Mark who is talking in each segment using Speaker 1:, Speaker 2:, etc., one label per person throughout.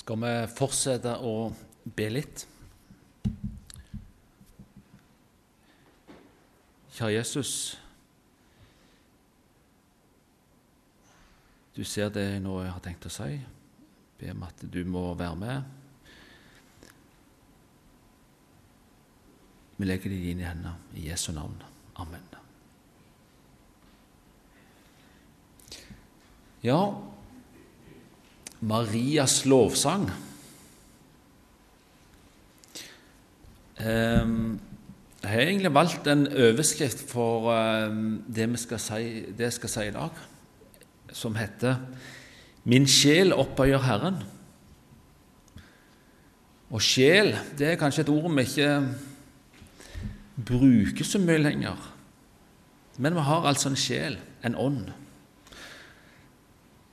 Speaker 1: skal vi fortsette å be litt. Kjære Jesus. Du ser det nå jeg har tenkt å si. Be om at du må være med. Vi legger det i hendene i Jesu navn. Amen. Ja, Marias lovsang. Ehm, jeg har egentlig valgt en overskrift for det, det, skal si, det jeg skal si i dag, som heter 'Min sjel oppøyer Herren'. Og sjel det er kanskje et ord vi ikke bruker så mye lenger. Men vi har altså en sjel, en ånd.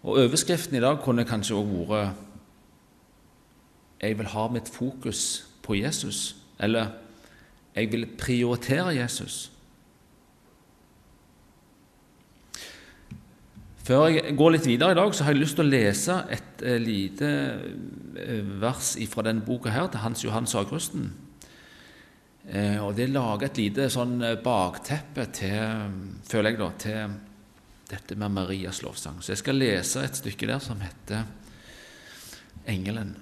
Speaker 1: Og Overskriften i dag kunne kanskje også vært 'Jeg vil ha mitt fokus på Jesus', eller 'Jeg vil prioritere Jesus'. Før jeg går litt videre i dag, så har jeg lyst til å lese et eh, lite eh, vers fra denne boka her, til Hans Johan Sagrusten. Eh, og Det lager et lite sånn bakteppe til, føler jeg da, til dette med Marias lovsang. Så jeg skal lese et stykke der som heter 'Engelen'.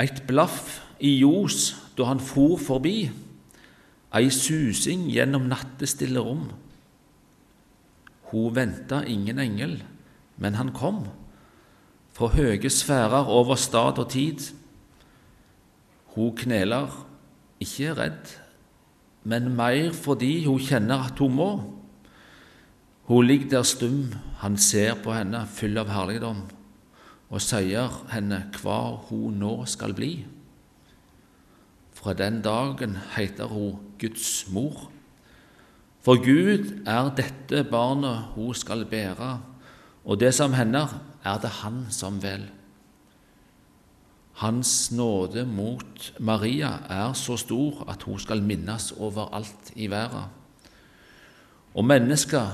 Speaker 1: Eit blaff i ljos da han for forbi, ei susing gjennom nattestille rom. Ho venta ingen engel, men han kom, fra høge sfærer over stad og tid. Ho kneler, ikke redd, men mer fordi hun kjenner at hun må. Hun ligger der stum, han ser på henne full av herligdom, og sier henne hva hun nå skal bli. Fra den dagen heter hun Guds mor. For Gud er dette barnet hun skal bære, og det som hender, er det Han som vel. Hans nåde mot Maria er så stor at hun skal minnes overalt i verden. Og mennesker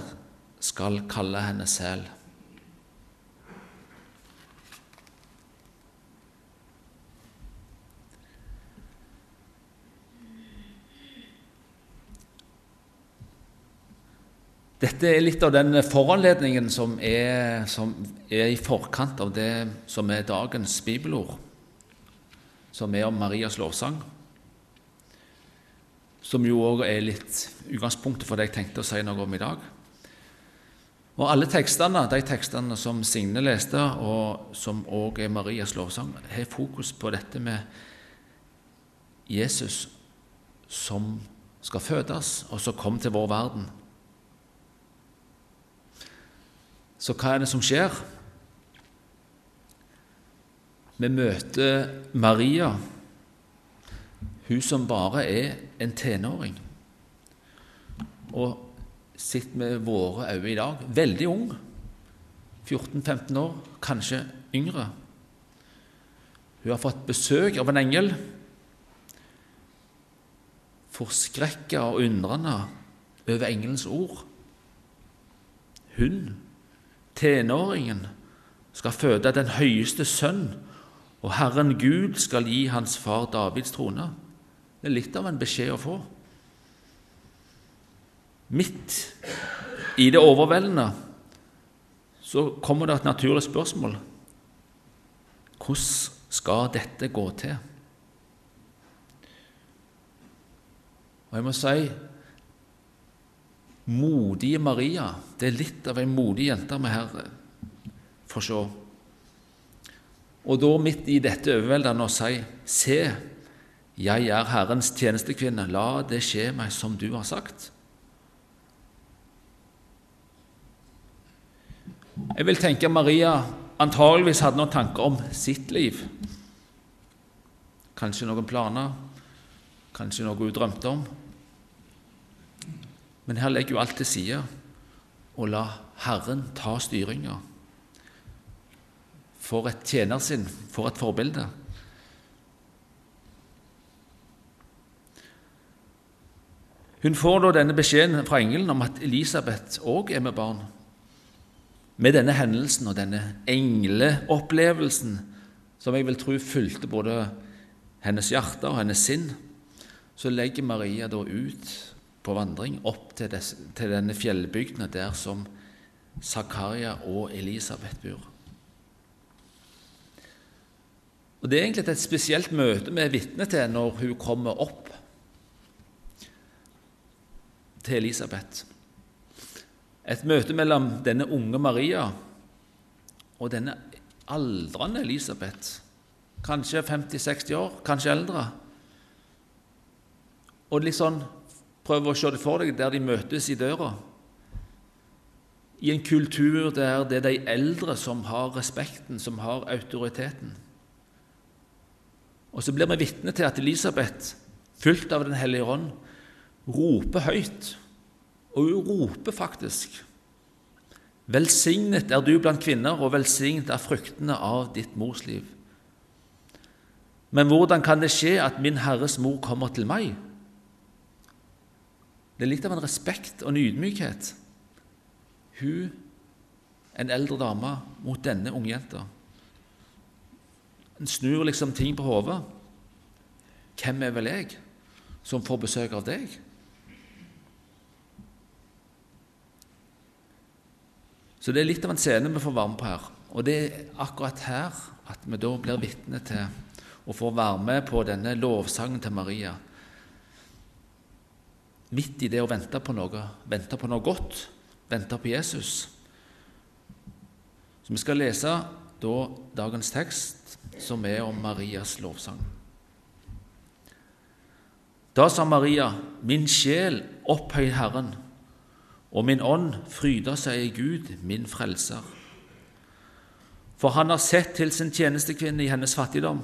Speaker 1: skal kalle henne sel. Dette er litt av den foranledningen som er, som er i forkant av det som er dagens bibelord som er om Marias lovsang, som jo òg er litt utgangspunktet for det jeg tenkte å si noe om i dag. Og Alle tekstene, de tekstene som Signe leste, og som òg er Marias lovsang, har fokus på dette med Jesus som skal fødes, og som kom til vår verden. Så hva er det som skjer? Vi møter Maria, hun som bare er en tenåring. Og sitter med våre øyne i dag veldig ung, 14-15 år, kanskje yngre. Hun har fått besøk av en engel. Forskrekka og undrende over engelens ord. Hun, tenåringen, skal føde den høyeste sønn og Herren Gud skal gi hans far Davids trone. Det er litt av en beskjed å få. Midt i det overveldende så kommer det et naturlig spørsmål. Hvordan skal dette gå til? Og jeg må si modige Maria Det er litt av ei modig jente vi her får se. Og da midt i dette overveldende å si, Se, jeg er Herrens tjenestekvinne, la det skje meg som du har sagt. Jeg vil tenke Maria antageligvis hadde noen tanker om sitt liv. Kanskje noen planer, kanskje noe hun drømte om. Men her legger hun alt til side og la Herren ta styringa for et tjener sin, for et forbilde. Hun får da denne beskjeden fra engelen om at Elisabeth òg er med barn. med denne hendelsen og denne engleopplevelsen, som jeg vil tro fulgte både hennes hjerte og hennes sinn, så legger Maria da ut på vandring opp til, denne fjellbygden der som Zakaria og Elisabeth bor. Og Det er egentlig et spesielt møte vi er vitne til når hun kommer opp til Elisabeth. Et møte mellom denne unge Maria og denne aldrende Elisabeth. Kanskje 50-60 år, kanskje eldre. Og liksom prøv å se det for deg der de møtes i døra. I en kultur der det er de eldre som har respekten, som har autoriteten. Og så blir vi vitne til at Elisabeth, fulgt av Den hellige ånd, roper høyt. Og hun roper faktisk Velsignet er du blant kvinner, og velsignet er fruktene av ditt mors liv. Men hvordan kan det skje at min Herres mor kommer til meg? Det er litt av en respekt og en ydmykhet. Hun, en eldre dame, mot denne ungjenta. En snur liksom ting på hodet. Hvem er vel jeg som får besøk av deg? Så det er litt av en scene vi får være med på her. Og det er akkurat her at vi da blir vitne til å få være med på denne lovsangen til Maria. Midt i det å vente på noe, vente på noe godt, vente på Jesus. Så vi skal lese da dagens tekst, som er om Marias lovsang. Da sa Maria, min sjel opphøy Herren, og min ånd fryder seg i Gud, min frelser. For han har sett til sin tjenestekvinne i hennes fattigdom.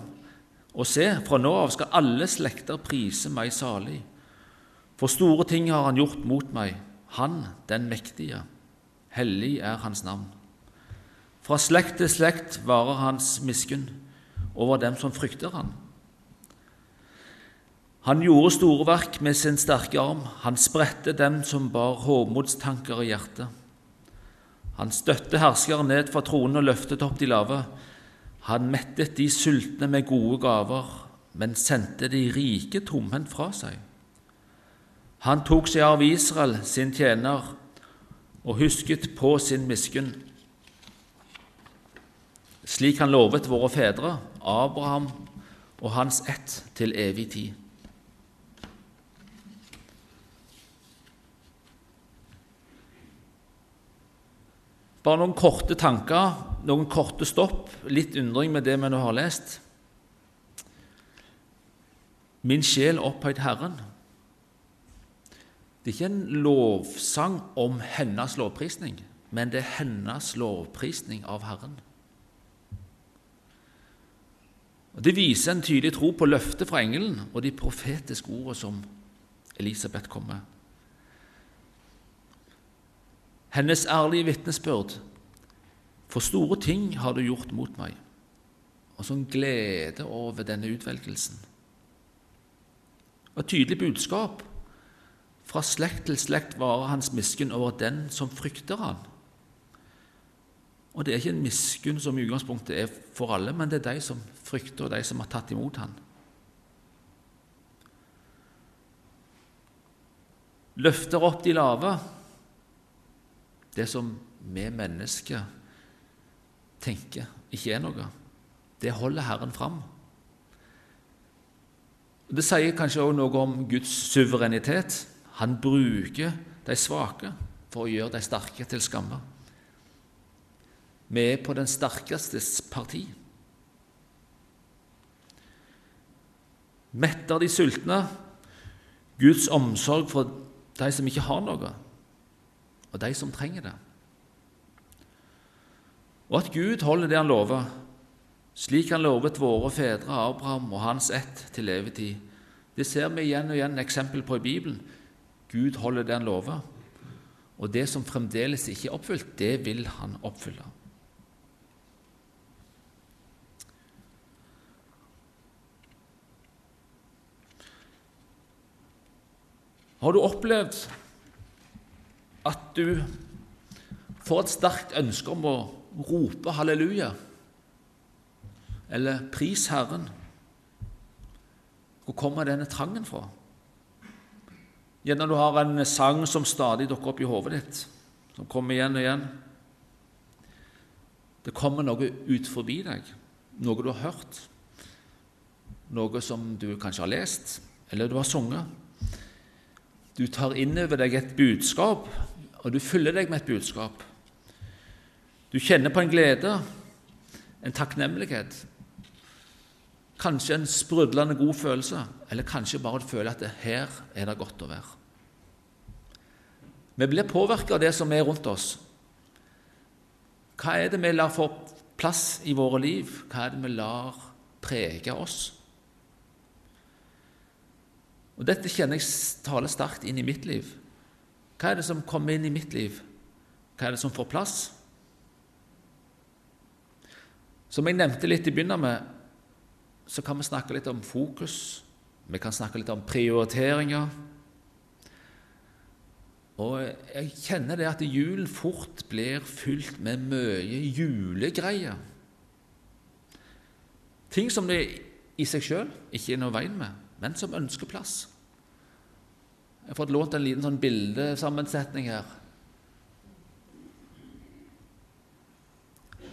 Speaker 1: Og se, fra nå av skal alle slekter prise meg salig. For store ting har han gjort mot meg, han den mektige. Hellig er hans navn. Fra slekt til slekt varer hans miskunn over dem som frykter han. Han gjorde store verk med sin sterke arm, han spredte dem som bar hovmodstanker i hjertet. Han støtte herskere ned fra tronen og løftet opp de lave. Han mettet de sultne med gode gaver, men sendte de rike tomhendt fra seg. Han tok seg av Israel, sin tjener, og husket på sin miskunn slik han lovet våre fedre, Abraham og hans ett, til evig tid. Bare noen korte tanker, noen korte stopp, litt undring med det vi nå har lest. Min sjel opphøyd Herren. Det er ikke en lovsang om hennes lovprisning, men det er hennes lovprisning av Herren. Og Det viser en tydelig tro på løftet fra engelen og de profetiske ordene som Elisabeth kom med. Hennes ærlige vitnesbyrd For store ting har du gjort mot meg. Og sånn glede over denne utvelgelsen. Og tydelig budskap. Fra slekt til slekt varer hans miskunn over den som frykter han. Og det er ikke en miskunn som i utgangspunktet er for alle, men det er de som frykter, og de som har tatt imot han. Løfter opp de lave, det som vi mennesker tenker ikke er noe. Det holder Herren fram. Det sier kanskje også noe om Guds suverenitet. Han bruker de svake for å gjøre de sterke til skamme. Vi er på den sterkestes parti. Metter de sultne, Guds omsorg for de som ikke har noe, og de som trenger det. Og at Gud holder det han lover, slik han lovet våre fedre Abraham og hans ett til levetid. Det ser vi igjen og igjen eksempel på i Bibelen. Gud holder det han lover, og det som fremdeles ikke er oppfylt, det vil han oppfylle. Har du opplevd at du får et sterkt ønske om å rope halleluja eller pris Herren. Hvor kommer denne trangen fra? Gjerne du har en sang som stadig dukker opp i hodet ditt, som kommer igjen og igjen. Det kommer noe ut forbi deg, noe du har hørt, noe som du kanskje har lest, eller du har sunget. Du tar inn over deg et budskap, og du fyller deg med et budskap. Du kjenner på en glede, en takknemlighet, kanskje en sprudlende god følelse, eller kanskje bare du føler at det, her er det godt å være. Vi blir påvirket av det som er rundt oss. Hva er det vi lar få plass i våre liv? Hva er det vi lar prege oss? Og Dette kjenner jeg taler sterkt inn i mitt liv. Hva er det som kommer inn i mitt liv? Hva er det som får plass? Som jeg nevnte litt i begynnelsen med, så kan vi snakke litt om fokus. Vi kan snakke litt om prioriteringer. Og jeg kjenner det at julen fort blir fylt med mye julegreier. Ting som det i seg sjøl ikke er noe veien med, men som ønsker plass. Jeg har fått lånt en liten sånn bildesammensetning her.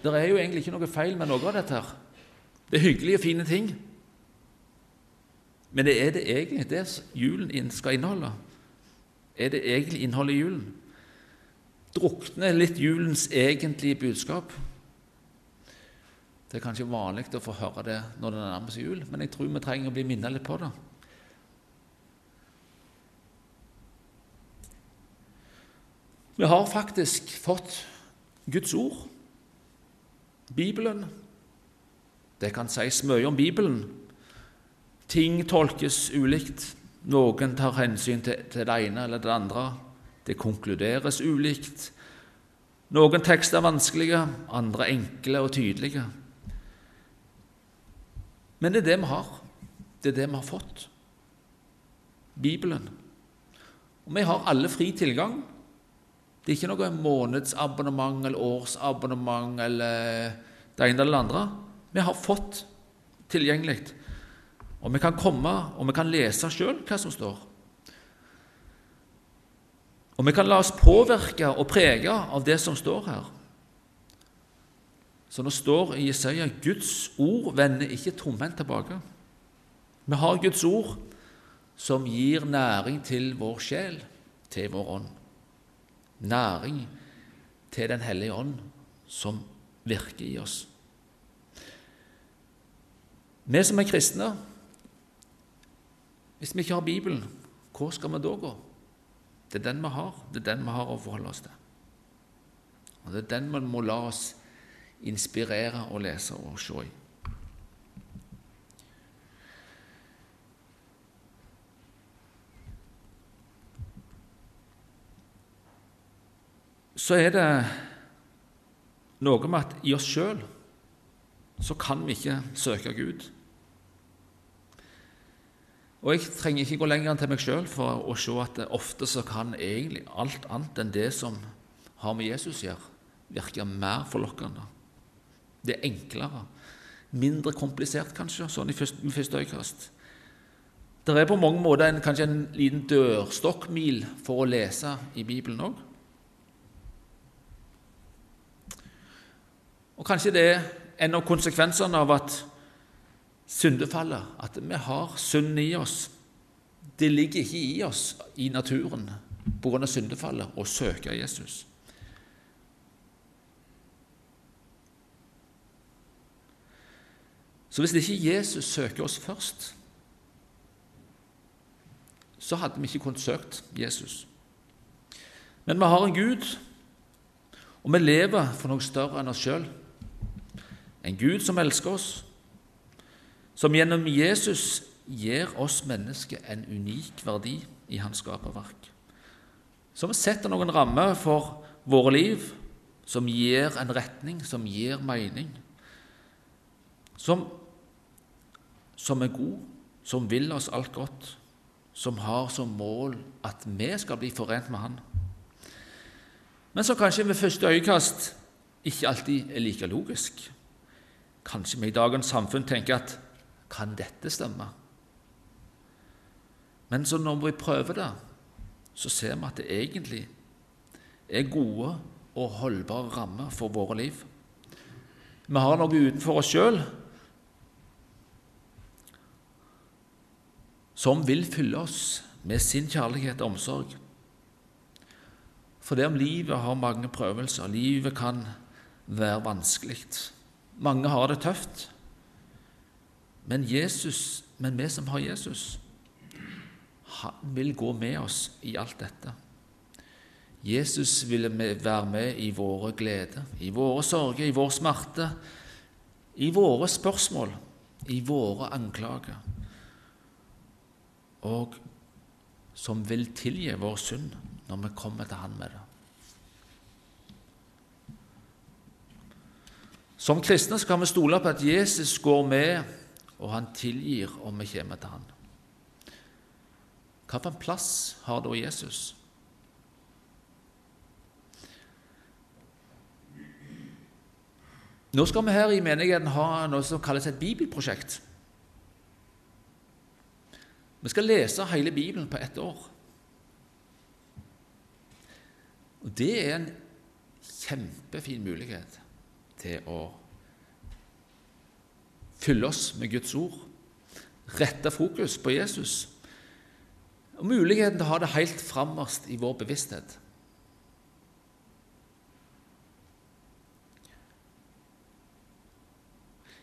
Speaker 1: Det er jo egentlig ikke noe feil med noe av dette. her. Det er hyggelige fine ting. Men det er det egentlig det julen skal inneholde er det egentlig innholdet i julen? Drukner litt julens egentlige budskap? Det er kanskje vanlig å få høre det når det nærmer seg jul, men jeg tror vi trenger å bli minnet litt på det. Vi har faktisk fått Guds ord, Bibelen. Det kan sies mye om Bibelen. Ting tolkes ulikt. Noen tar hensyn til, til det ene eller det andre. Det konkluderes ulikt. Noen tekster er vanskelige, andre enkle og tydelige. Men det er det vi har. Det er det vi har fått. Bibelen. Og vi har alle fri tilgang. Det er ikke noe månedsabonnement eller årsabonnement eller det ene eller det andre. Vi har fått tilgjengelig og vi kan komme og vi kan lese sjøl hva som står. Og vi kan la oss påvirke og prege av det som står her. Så nå står i Jesaja Guds ord vender ikke tomhendt tilbake. Vi har Guds ord som gir næring til vår sjel, til vår ånd. Næring til Den hellige ånd, som virker i oss. Vi som er kristne, hvis vi ikke har Bibelen, hvor skal vi da gå? Det er den vi har. Det er den vi har å forholde oss til. Og Det er den vi må la oss inspirere og lese og se i. Så er det noe med at i oss sjøl så kan vi ikke søke Gud. Og Jeg trenger ikke gå lenger enn til meg sjøl for å se at ofte så kan egentlig alt annet enn det som har med Jesus å gjøre, virke mer forlokkende. Det er enklere. Mindre komplisert, kanskje, sånn i første, med første øyekast. Det er på mange måter en, kanskje en liten dørstokkmil for å lese i Bibelen òg. Og kanskje det er en av konsekvensene av at syndefallet, at vi har synd i oss. Det ligger ikke i oss i naturen pga. syndefallet å søke Jesus. Så hvis ikke Jesus søker oss først, så hadde vi ikke kunnet søkt Jesus. Men vi har en Gud, og vi lever for noe større enn oss sjøl. En Gud som elsker oss, som gjennom Jesus gir oss mennesker en unik verdi i hans skaperverk. Som setter noen rammer for våre liv, som gir en retning, som gir mening. Som, som er god, som vil oss alt godt, som har som mål at vi skal bli forent med Han. men som kanskje ved første øyekast ikke alltid er like logisk. Kanskje vi i dagens samfunn tenker at kan dette stemme? Men så når vi prøver det, så ser vi at det egentlig er gode og holdbare rammer for våre liv. Vi har noe utenfor oss sjøl som vil fylle oss med sin kjærlighet og omsorg. For det om livet har mange prøvelser, livet kan være vanskelig. Mange har det tøft. Men, Jesus, men vi som har Jesus, han vil gå med oss i alt dette. Jesus vil være med i våre gleder, i våre sorger, i vår smerte, i våre spørsmål, i våre anklager, og som vil tilgi vår synd når vi kommer til Han med det. Som kristne skal vi stole på at Jesus går med, og han tilgir om vi kommer til Han. Hva for en plass har da Jesus? Nå skal vi her i menigheten ha noe som kalles et bibelprosjekt. Vi skal lese hele Bibelen på ett år. Og Det er en kjempefin mulighet til å fylle oss med Guds ord, rette fokus på Jesus, og muligheten til å ha det helt frammest i vår bevissthet.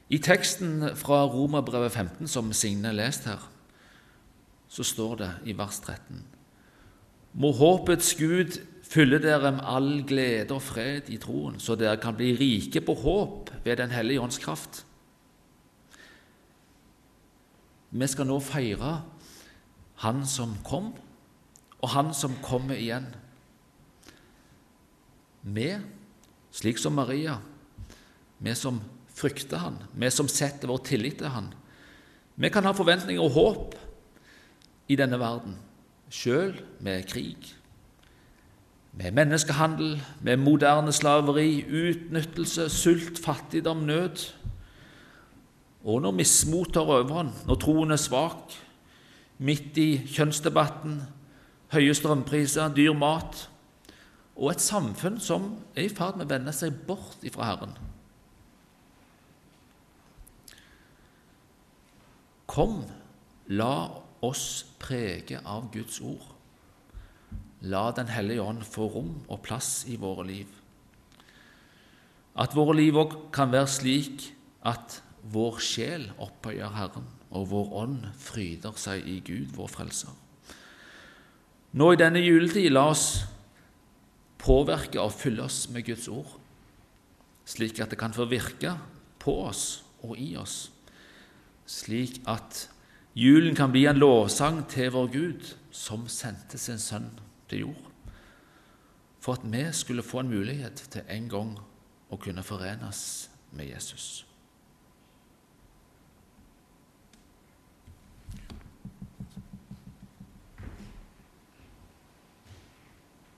Speaker 1: I teksten fra Romerbrevet 15, som Signe leste her, så står det i vers 13.: Må håpets Gud fylle dere med all glede og fred i troen, så dere kan bli rike på håp ved Den hellige ånds kraft. Vi skal nå feire Han som kom, og Han som kommer igjen. Vi, slik som Maria, vi som frykter Han, vi som setter vår tillit til Han, vi kan ha forventninger og håp i denne verden, sjøl med krig, med menneskehandel, med moderne slaveri, utnyttelse, sult, fattigdom, nød. Og når mismot tar overhånd, når troen er svak, midt i kjønnsdebatten, høye strømpriser, dyr mat og et samfunn som er i ferd med å vende seg bort ifra Herren. Kom, la oss prege av Guds ord. La Den hellige ånd få rom og plass i våre liv. At våre liv òg kan være slik at vår sjel opphøyer Herren, og vår ånd fryder seg i Gud, vår Frelser. Nå i denne juletid, la oss påvirke og fylle oss med Guds ord, slik at det kan få virke på oss og i oss, slik at Julen kan bli en lovsang til vår Gud, som sendte sin sønn til jord, for at vi skulle få en mulighet til en gang å kunne forenes med Jesus.